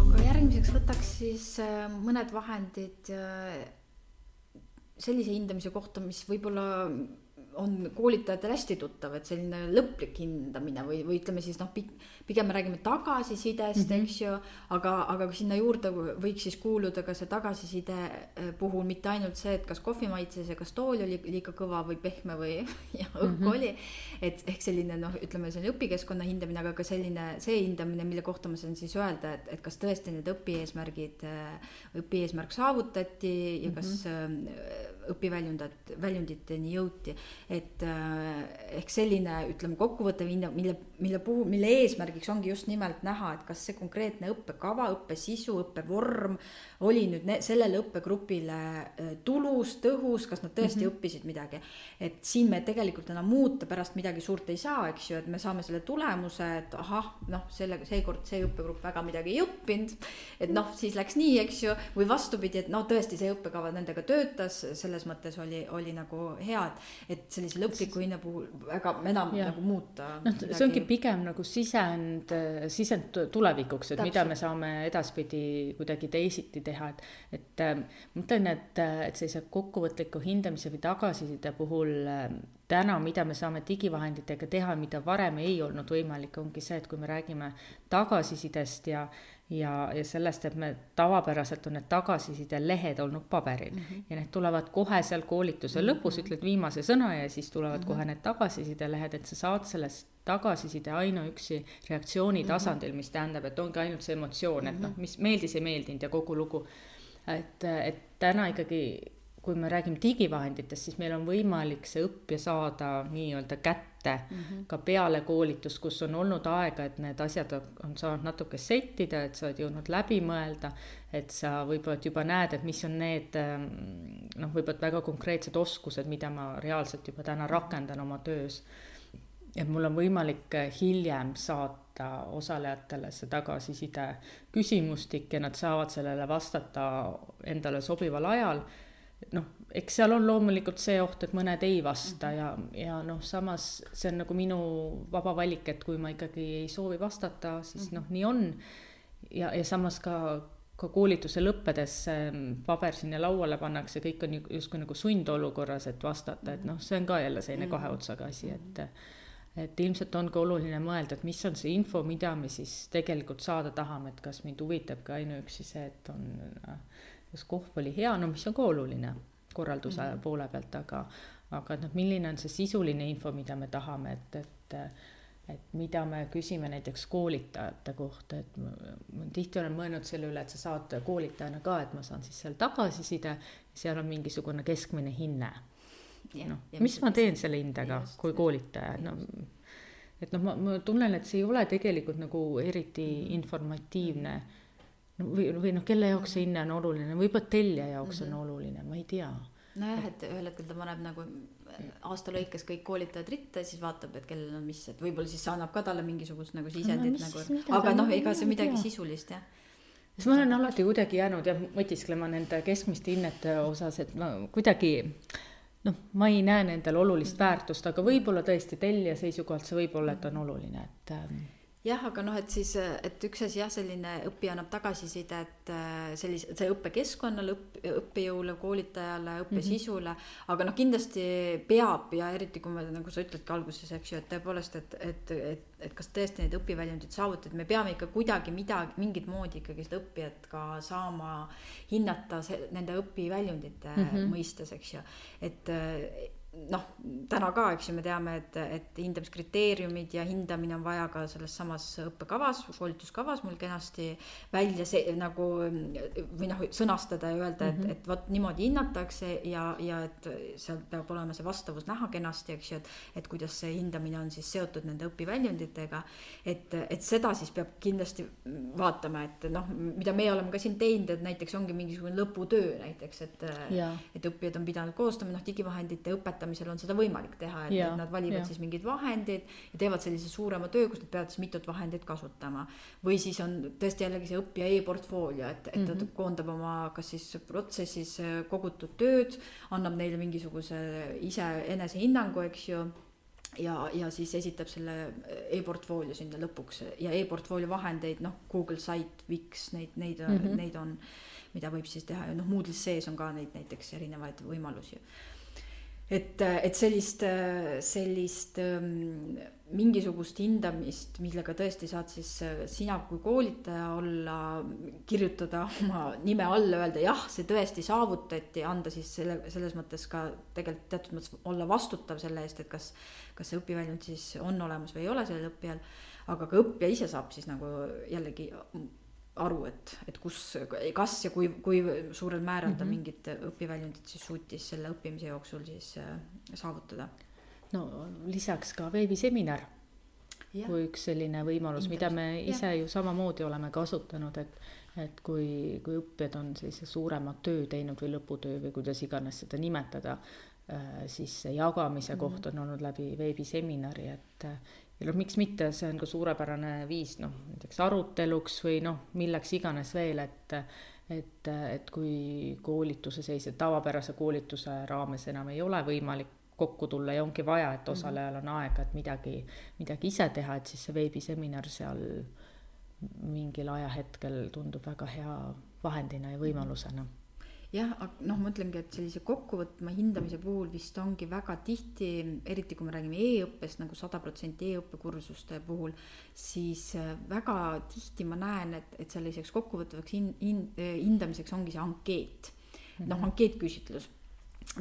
aga järgmiseks võtaks siis mõned vahendid sellise hindamise kohta, mis võib-olla on koolitajatel hästi tuttav, et selline lõplik hindamine või, või ütleme siis noh, pigem me räägime tagasisidest mm, -hmm. eks ju, aga, aga sinna juurde võiks siis kuuluda ka see tagasiside eh, puhul mitte ainult see, et kas kohvi maitses ja kas tool oli liiga kõva või pehme või ja õhk mm -hmm. oli. et ehk selline noh, ütleme selline õpikeskkonna hindamine, aga ka selline see hindamine, mille kohta ma saan siis öelda, et, et kas tõesti need õpieesmärgid, eh, õpieesmärk saavutati ja kas mm -hmm õpiväljundat, väljunditeni jõuti. et ehk selline, ütleme, kokkuvõttev hinne, mille, mille puhul, mille eesmärgiks ongi just nimelt näha, et kas see konkreetne õppekava, õppesisu, õppevorm oli nüüd sellele õppegrupile äh, tulus, tõhus, kas nad tõesti mm -hmm. õppisid midagi. et siin me tegelikult enam muuta pärast midagi suurt ei saa, eks ju, et me saame selle tulemuse, et ahah, noh, sellega seekord see õppegrupp väga midagi ei õppinud. et noh, siis läks nii, eks ju, või vastupidi, et no tõesti, see õppekava nendega töötas, selle selles mõttes oli, oli nagu hea, et, et sellise lõpliku hinna puhul väga enam ja. nagu muuta. noh, see ongi pigem nagu sisend, sisend tulevikuks, et Täpselt. mida me saame edaspidi kuidagi teisiti teha, et, et äh, ma mõtlen, et, et sellise kokkuvõtliku hindamise või tagasiside puhul äh, täna, mida me saame digivahenditega teha, mida varem ei olnud võimalik, ongi see, et kui me räägime tagasisidest ja ja, ja sellest, et me tavapäraselt on need tagasisidelehed olnud paberil mm -hmm. ja need tulevad kohe seal koolituse mm -hmm. lõpus, ütled viimase sõna ja siis tulevad mm -hmm. kohe need tagasisidelehed, et sa saad sellest tagasiside ainuüksi reaktsiooni mhm. tasandil, mis tähendab, et ongi ainult see emotsioon, et noh, mhm. mis meeldis, ei meeldinud ja kogu lugu. et, et täna ikkagi kui me räägime digivahenditest, siis meil on võimalik see õppija saada nii-öelda kätte mm -hmm. ka peale koolitust, kus on olnud aega, et need asjad on saanud natuke settida, et sa oled jõudnud läbi mõelda, et sa võib-olla juba näed, et mis on need ähm, noh, võib-olla väga konkreetsed oskused, mida ma reaalselt juba täna rakendan oma töös. et mul on võimalik hiljem saata osalejatele see tagasiside küsimustik ja nad saavad sellele vastata endale sobival ajal noh, eks seal on loomulikult see oht, et mõned ei vasta ja, ja noh, samas see on nagu minu vaba valik, et kui ma ikkagi ei soovi vastata, siis noh, nii on. ja, ja samas ka, ka koolituse lõppedes paber sinna lauale pannakse, kõik on justkui nagu sundolukorras, et vastata, et noh, see on ka jälle selline kahe otsaga asi, et et ilmselt on ka oluline mõelda, et mis on see info, mida me siis tegelikult saada tahame, et kas mind huvitab ka ainuüksi see, et on kas kohv oli hea, no mis on ka oluline korralduse mm -hmm. poole pealt, aga, aga noh, milline on see sisuline info, mida me tahame, et, et et mida me küsime näiteks koolitajate kohta, et ma, ma tihti olen mõelnud selle üle, et sa saad koolitajana ka, et ma saan siis seal tagasiside, seal on mingisugune keskmine hinne. noh, mis ma teen selle hindega just, kui koolitaja, no et noh, ma, ma tunnen, et see ei ole tegelikult nagu eriti informatiivne mm. Või, või noh, kelle jaoks see hinne on oluline, võib-olla tellija jaoks mm -hmm. on mhm. oluline, ma ei tea. nojah, et ühel hetkel ta paneb nagu aasta lõikes kõik koolitajad ritta, siis vaatab, et kellel on mis, et võib-olla siis annab ka talle mingisugust nagu sisendit no, nagu, aga noh, ega see midagi sisulist jah siis ma olen alati kuidagi jäänud jah mõtisklema nende keskmiste hinnete osas, et ma kuidagi noh, ma ei näe nendel olulist väärtust, aga võib-olla tõesti tellija seisukohalt see võib olla, et on oluline, et ähm, jah, aga noh, et siis, et üks asi jah, selline õppija annab tagasisidet äh, sellise, see õppekeskkonnale, õpp, õppejõule, koolitajale, õppesisule mm, -hmm. aga noh, kindlasti peab ja eriti kui me, nagu sa ütledki alguses, eks ju, et tõepoolest, et, et, et, et kas tõesti neid õpiväljundeid saavutada, me peame ikka kuidagi midagi, mingit moodi ikkagi seda õppijat ka saama hinnata see, nende õpiväljundite mm -hmm. mõistes, eks ju, et noh, täna ka, eks ju, me teame, et, et hindamiskriteeriumid ja hindamine on vaja ka selles samas õppekavas, koolituskavas mul kenasti välja see nagu või noh, sõnastada ja öelda mm, -hmm. et, mhm. et vot niimoodi hinnatakse ja, ja et seal peab olema see vastavus näha kenasti, eks ju, et, et kuidas see hindamine on siis seotud nende õpiväljunditega. et, et seda siis peab kindlasti vaatama, et noh, mida me oleme ka siin teinud, et näiteks ongi mingisugune lõputöö näiteks, et, et õppijad on pidanud koostama, noh, digivahendite õpetamine õpetamisel on seda võimalik teha, et, et nad valivad ja. siis mingid vahendid ja teevad sellise suurema töö, kus nad peavad siis mitut vahendit kasutama. või siis on tõesti jällegi see õppija e-portfoolio, et, et ta mm -hmm. koondab oma kas siis protsessis äh, kogutud tööd, annab neile mingisuguse ise enesehinnangu, eks ju ja, ja siis esitab selle e-portfoolio sinna lõpuks ja e-portfoolio vahendeid, noh, Google Site, Wix, neid, neid mm, -hmm. neid on, mida võib siis teha ja noh, Moodle'is sees on ka neid näiteks erinevaid võimalusi et, et sellist, sellist ähm, mingisugust hindamist, millega tõesti saad siis äh, sina kui koolitaja olla, kirjutada oma nime alla, öelda jah, see tõesti saavutati, anda siis selle, selles mõttes ka tegelikult teatud mõttes olla vastutav selle eest, et kas, kas see õpiväljund siis on olemas või ei ole sellel õppijal. aga ka õppija ise saab siis nagu jällegi aru, et, et kus, kas ja kui, kui suurel määral ta mm -hmm. mingit õpiväljundit siis suutis selle õppimise jooksul siis äh, saavutada. no lisaks ka veebiseminar kui üks selline võimalus, mida me ise ja. ju samamoodi oleme kasutanud, et et kui, kui õppijad on sellise suurema töö teinud või lõputöö või kuidas iganes seda nimetada, äh, siis see jagamise mm -hmm. koht on olnud läbi veebiseminari, et ja noh, miks mitte, see on ka suurepärane viis noh, näiteks aruteluks või noh, milleks iganes veel, et et, et kui koolituse sellise tavapärase koolituse raames enam ei ole võimalik kokku tulla ja ongi vaja, et osalejal on aega, et midagi, midagi ise teha, et siis see veebiseminar seal mingil ajahetkel tundub väga hea vahendina ja võimalusena jah, noh, ma ütlengi, et sellise kokkuvõtma hindamise puhul vist ongi väga tihti, eriti kui me räägime e-õppest nagu sada protsenti e-õppekursuste puhul, siis äh, väga tihti ma näen, et, et selliseks kokkuvõtvaks hin-, hin-, hindamiseks ongi see ankeet. noh, mhm. ankeetküsitlus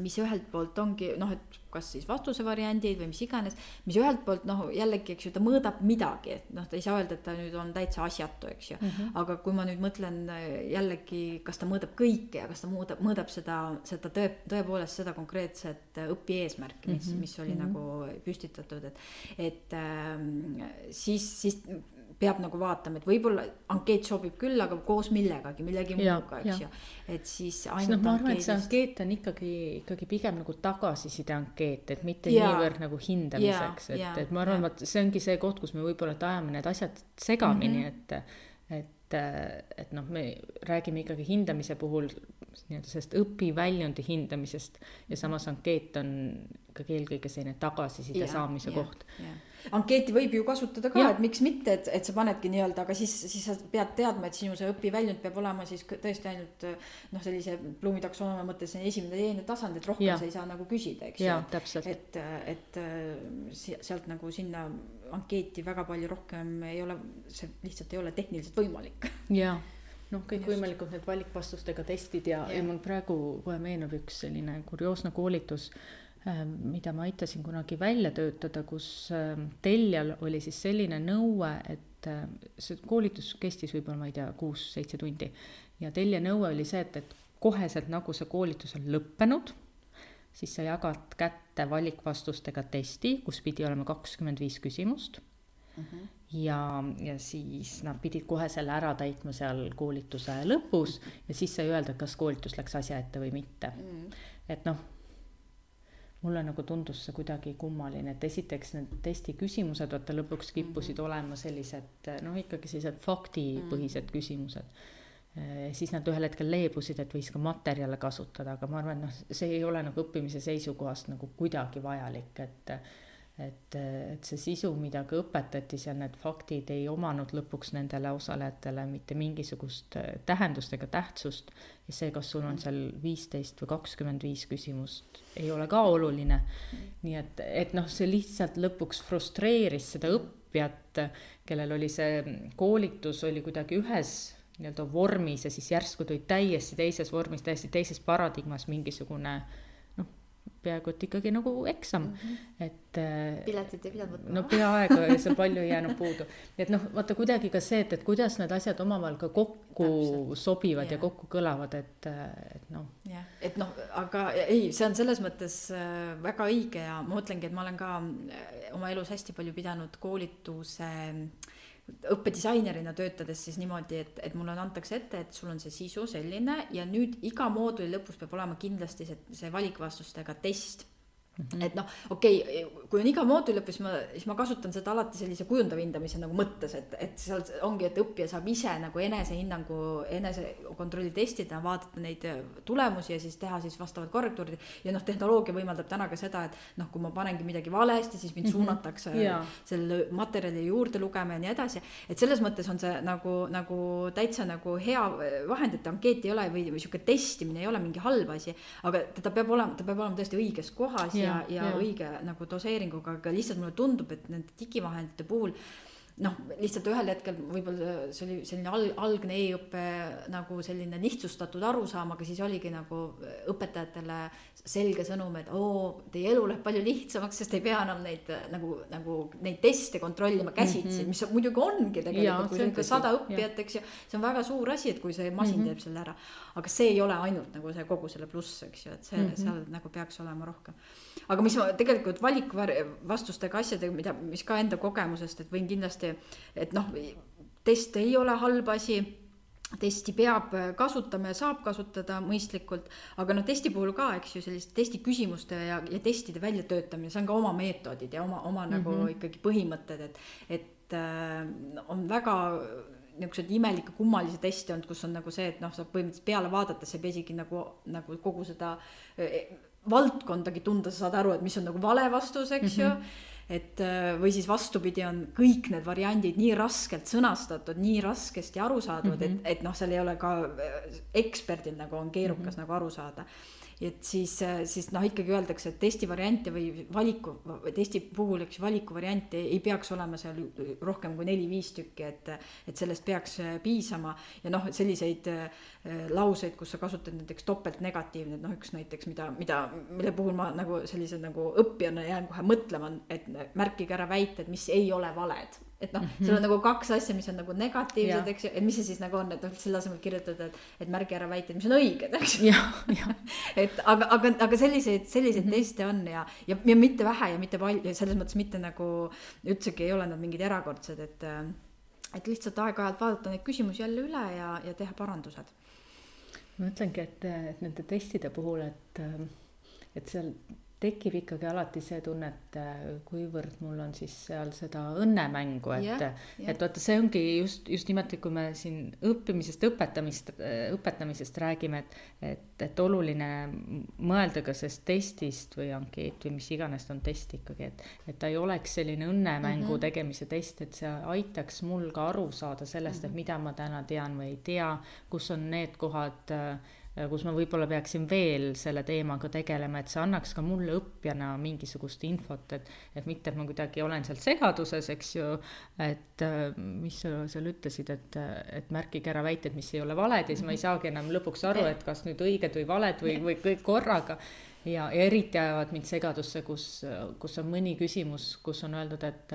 mis ühelt poolt ongi noh, et kas siis vastuse variandid või mis iganes, mis ühelt poolt noh, jällegi, eks ju, ta mõõdab midagi, et noh, ta ei saa öelda, et ta nüüd on täitsa asjatu, eks ju mm. -hmm. aga kui ma nüüd mõtlen äh, jällegi, kas ta mõõdab kõike ja kas ta mõõdab, mõõdab seda, seda tõe, tõepoolest seda konkreetset äh, õpieesmärki, mis mm, -hmm. mis oli mm -hmm. nagu püstitatud, et, et ähm, siis, siis peab nagu vaatama, et võib-olla ankeet sobib küll, aga koos millegagi, millegi muuga, eks ju. et siis ainult no, ma arvan, et see ankeet on ikkagi, ikkagi pigem nagu tagasiside ankeet, et mitte ja. niivõrd nagu hindamiseks, et, et ma arvan, vot see ongi see koht, kus me võib-olla ajame need asjad segamini mm, -hmm. et, et, et noh, me räägime ikkagi hindamise puhul nii-öelda sellest õpiväljundi hindamisest ja samas ankeet on ikkagi eelkõige selline tagasiside saamise ja, koht ankeeti võib ju kasutada ka, et miks mitte, et, et sa panedki nii-öelda, aga siis, siis sa pead teadma, et sinu see õpiväljund peab olema siis tõesti ainult noh, sellise Blumi taksonoomia mõttes esimene teine tasand, et rohkem ja. sa ei saa nagu küsida, eks ju. et, et sealt nagu sinna ankeeti väga palju rohkem ei ole, see lihtsalt ei ole tehniliselt võimalik. jaa noh, kõikvõimalikud need valikvastustega testid ja, ja., ja mul praegu kohe meenub üks selline kurioosne koolitus Äh, mida ma aitasin kunagi välja töötada, kus äh, tellijal oli siis selline nõue, et äh, see koolitus kestis võib-olla, ma ei tea, kuus-seitse tundi. ja tellija nõue oli see, et, et koheselt nagu see koolitus on lõppenud, siis sa jagad kätte valikvastustega testi, kus pidi olema kakskümmend viis küsimust mm. -hmm. ja, ja siis nad pidid kohe selle ära täitma seal koolituse lõpus ja siis sai öelda, kas koolitus läks asja ette või mitte mm. et noh mulle nagu tundus see kuidagi kummaline, et esiteks need testi küsimused, vaata lõpuks kippusid mm -hmm. olema sellised noh, ikkagi sellised faktipõhised mm -hmm. küsimused. siis nad ühel hetkel leebusid, et võis ka materjale kasutada, aga ma arvan, noh, see ei ole nagu õppimise seisukohast nagu kuidagi vajalik, et et, et see sisu, mida ka õpetati seal, need faktid ei omanud lõpuks nendele osalejatele mitte mingisugust äh, tähendust ega tähtsust. ja see, kas sul on seal viisteist või kakskümmend viis küsimust, ei ole ka oluline. nii et, et noh, see lihtsalt lõpuks frustreeris seda õppijat, kellel oli see koolitus oli kuidagi ühes nii-öelda vormis ja siis järsku tuli täiesti teises vormis, täiesti teises paradigmas mingisugune peaaegu et ikkagi nagu eksam mm, -hmm. et. Äh, piletit ei pidanud võtma. no peaaegu ja seal palju ei jäänud puudu. et noh, vaata kuidagi ka see, et, et kuidas need asjad omavahel ka kokku Täpselt. sobivad ja. ja kokku kõlavad, et, et noh. jah, et noh, aga ei, see on selles mõttes äh, väga õige ja ma mõtlengi, et ma olen ka äh, oma elus hästi palju pidanud koolituse äh, õppedisainerina töötades siis niimoodi, et, et mulle antakse ette, et sul on see sisu selline ja nüüd iga mooduli lõpus peab olema kindlasti see, see valikvastustega test -hmm. et noh, okei okay,, kui on iga mooduli lõpus, ma, siis ma kasutan seda alati sellise kujundava hindamise nagu mõttes, et, et seal ongi, et õppija saab ise nagu enesehinnangu, enesekontrolli testida, vaadata neid tulemusi ja siis teha siis vastavad korrektuurid. ja noh, tehnoloogia võimaldab täna ka seda, et noh, kui ma panengi midagi valesti, siis mind mm -hmm. suunatakse yeah. selle materjali juurde lugema ja nii edasi. et selles mõttes on see nagu, nagu täitsa nagu hea vahend, et ankeet ei ole või, või sihuke testimine ei ole mingi halb asi, aga ta peab olema, ta peab olema tõesti õiges kohas ja, ja, ja õige nagu doseeringuga, aga lihtsalt mulle tundub, et nende digivahendite puhul noh, lihtsalt ühel hetkel võib-olla see oli selline al-, algne e-õpe nagu selline lihtsustatud arusaam, aga siis oligi nagu õpetajatele selge sõnum, et oo, teie elu läheb palju lihtsamaks, sest ei pea enam neid nagu, nagu neid teste kontrollima käsitsi mm, -hmm. mis muidugi ongi tegelikult, kui sul on ikka sada õppijat, eks ju. see on väga suur asi, et kui see masin mm -hmm. teeb selle ära, aga see ei ole ainult nagu see kogu selle pluss, eks ju, et see mm, -hmm. seal nagu peaks olema rohkem aga mis ma tegelikult valikvastustega asjadega, mida, mis ka enda kogemusest, et võin kindlasti, et noh, test ei ole halb asi testi peab kasutama ja saab kasutada mõistlikult, aga noh, testi puhul ka, eks ju, selliste testi küsimuste ja, ja testide väljatöötamine, see on ka oma meetodid ja oma, oma mm -hmm. nagu mhm. ikkagi põhimõtted, et, et äh, on väga niisuguseid imelikke kummalisi teste olnud, kus on nagu see, et noh, sa põhimõtteliselt peale vaadates ei pea isegi nagu, nagu kogu seda valdkondagi tunda, sa saad aru, et mis on nagu vale vastus, eks mm -hmm. ju mhm. et äh, või siis vastupidi, on kõik need variandid nii raskelt sõnastatud, nii raskesti arusaadavad mm, -hmm. et, et noh, seal ei ole ka äh, eksperdil nagu on keerukas mm -hmm. nagu aru saada et siis, siis noh, ikkagi öeldakse, et testivariante või valiku, testi puhul, eks valikuvariante ei peaks olema seal rohkem kui neli-viis tükki, et, et sellest peaks piisama. ja noh, selliseid äh, lauseid, kus sa kasutad näiteks topeltnegatiivne, noh, üks näiteks, mida, mida mille puhul ma nagu sellise nagu õppijana jään kohe mõtlema, et märkige ära väited, mis ei ole valed et noh mm -hmm., sul on nagu kaks asja, mis on nagu negatiivsed, eks ju, et mis see siis nagu on, et noh, selle asemel kirjutada, et, et märgi ära väited, mis on õiged, eks ju. et aga, aga, aga selliseid, selliseid mm -hmm. teste on ja, ja, ja mitte vähe ja mitte palju, selles mõttes mitte nagu üldsegi ei ole nad mingid erakordsed, et et lihtsalt aeg-ajalt vaadata neid küsimusi jälle üle ja, ja teha parandused ma ütlengi, et, et nende testide puhul, et, et seal tekib ikkagi alati see tunne, et äh, kuivõrd mul on siis seal seda õnnemängu, et yeah,, yeah. et vaata, see ongi just, just nimelt, kui me siin õppimisest, õpetamist, õpetamisest räägime, et, et, et oluline mõelda ka sellest testist või ankeet või mis iganes on test ikkagi, et, et ta ei oleks selline õnnemängu mm -hmm. tegemise test, et see aitaks mul ka aru saada sellest mm, -hmm. et mhm. mida ma täna tean või ei tea, kus on need kohad äh, kus ma võib-olla peaksin veel selle teemaga tegelema, et see annaks ka mulle õppijana mingisugust infot, et, et mitte, et ma kuidagi olen seal segaduses, eks ju, et mis sa seal ütlesid, et, et märkige ära väited, mis ei ole valed ja siis ma ei saagi enam lõpuks aru, et kas nüüd õiged või valed või, või kõik korraga. ja, ja eriti ajavad mind segadusse, kus, kus on mõni küsimus, kus on öeldud, et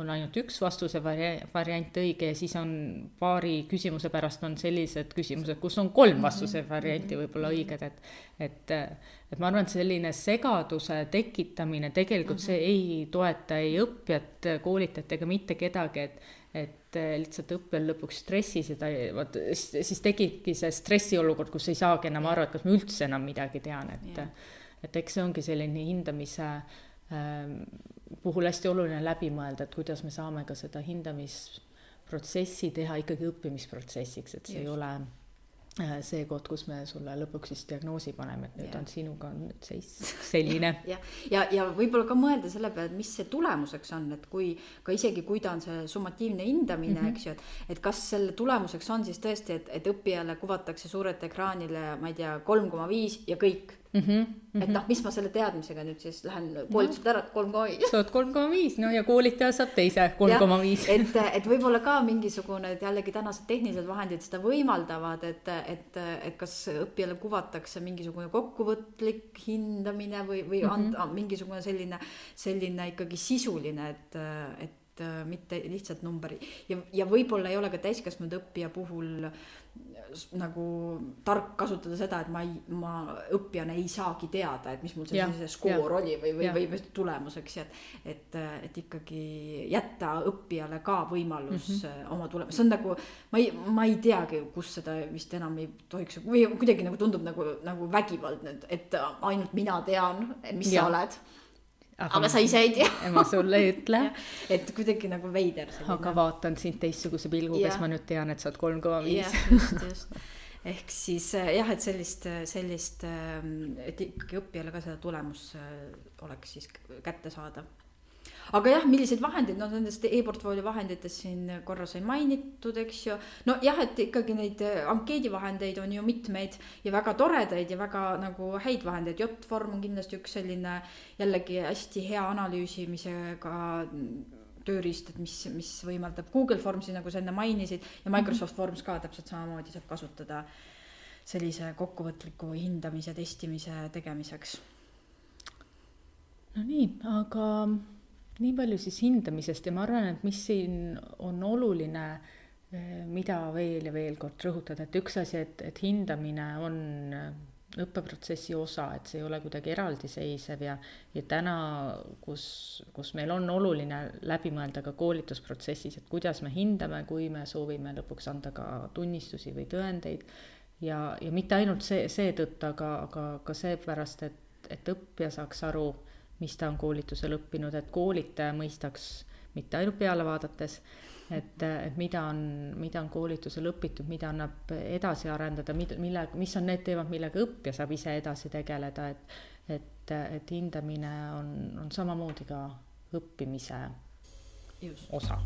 on ainult üks vastuse vari-, variant õige ja siis on paari küsimuse pärast on sellised küsimused, kus on kolm mhm. vastuse varianti võib-olla õiged, et et, et ma arvan, et selline segaduse tekitamine tegelikult see mhm. ei toeta ei õppijat, koolitajat ega mitte kedagi, et et lihtsalt õppijal lõpuks stressis ja ta ei, vot siis tekibki see stressiolukord, kus ei saagi enam aru, et kas ma üldse enam midagi tean, et et eks see ongi selline hindamise ähm, puhul hästi oluline läbi mõelda, et kuidas me saame ka seda hindamisprotsessi teha ikkagi õppimisprotsessiks, et see Just. ei ole äh, see koht, kus me sulle lõpuks siis diagnoosi paneme, et nüüd ja. on sinuga on nüüd seis selline. ja, ja, ja, ja võib-olla ka mõelda selle peale, et mis see tulemuseks on, et kui ka isegi, kui ta on see summatiivne hindamine mm, -hmm. eks ju, et et kas selle tulemuseks on siis tõesti, et, et õppijale kuvatakse suurelt ekraanile, ma ei tea, kolm koma viis ja kõik Mm -hmm, mm -hmm. et noh, mis ma selle teadmisega nüüd siis lähen koolituselt ära, et kolm koma viis. saad kolm koma viis, no ja koolitaja saab teise kolm koma viis. et, et võib-olla ka mingisugune, et jällegi tänased tehnilised vahendid seda võimaldavad, et, et, et kas õppijale kuvatakse mingisugune kokkuvõtlik hindamine või, või mm -hmm. anda mingisugune selline, selline ikkagi sisuline, et, et mitte lihtsalt number ja, ja võib-olla ei ole ka täiskasvanud õppija puhul äh, nagu tark kasutada seda, et ma ei, ma õppijana ei saagi teada, et mis mul see, see skoor oli või, või, või, või tulemus, eks ju, et. et, et ikkagi jätta õppijale ka võimalus mm -hmm. oma tulemust, see on nagu, ma ei, ma ei teagi, kus seda vist enam ei tohiks või kuidagi nagu tundub nagu, nagu vägivaldne, et ainult mina tean, mis ja. sa oled aga, sa ise ei tea. Ma sulle ei ütle. Et kuidagi nagu veider. aga vaatan sind teistsuguse pilguga, siis ma nüüd tean, et sa oled kolm koma viis. just, just. Ehk siis äh, jah, et sellist, sellist, ähm, et ikkagi õppijale ka seda tulemus äh, oleks siis kättesaadav aga jah, milliseid vahendeid, no nendest e-portfoolio vahenditest siin korra sai mainitud, eks ju. nojah, et ikkagi neid äh, ankeedivahendeid on ju mitmeid ja väga toredaid ja väga nagu häid vahendeid, J-Form on kindlasti üks selline jällegi hästi hea analüüsimisega tööriist, et mis, mis võimaldab Google Formsi, nagu sa enne mainisid, ja Microsoft Forms ka täpselt samamoodi saab kasutada sellise kokkuvõtliku hindamise, testimise tegemiseks. no nii, aga nii palju siis hindamisest ja ma arvan, et mis siin on oluline, eh, mida veel ja veel kord rõhutada, et üks asi, et, et hindamine on eh, õppeprotsessi osa, et see ei ole kuidagi eraldiseisev ja, ja täna, kus, kus meil on oluline läbi mõelda ka koolitusprotsessis, et kuidas me hindame, kui me soovime lõpuks anda ka tunnistusi või tõendeid. ja, ja mitte ainult see, seetõttu, aga, aga ka seepärast, et, et õppija saaks aru mis ta on koolitusel õppinud, et koolitaja mõistaks mitte ainult peale vaadates, et, et mida on, mida on koolitusel õpitud, mida annab edasi arendada, mida, mille, mis on need teemad, millega õppija saab ise edasi tegeleda, et et, et hindamine on, on samamoodi ka õppimise Just. osa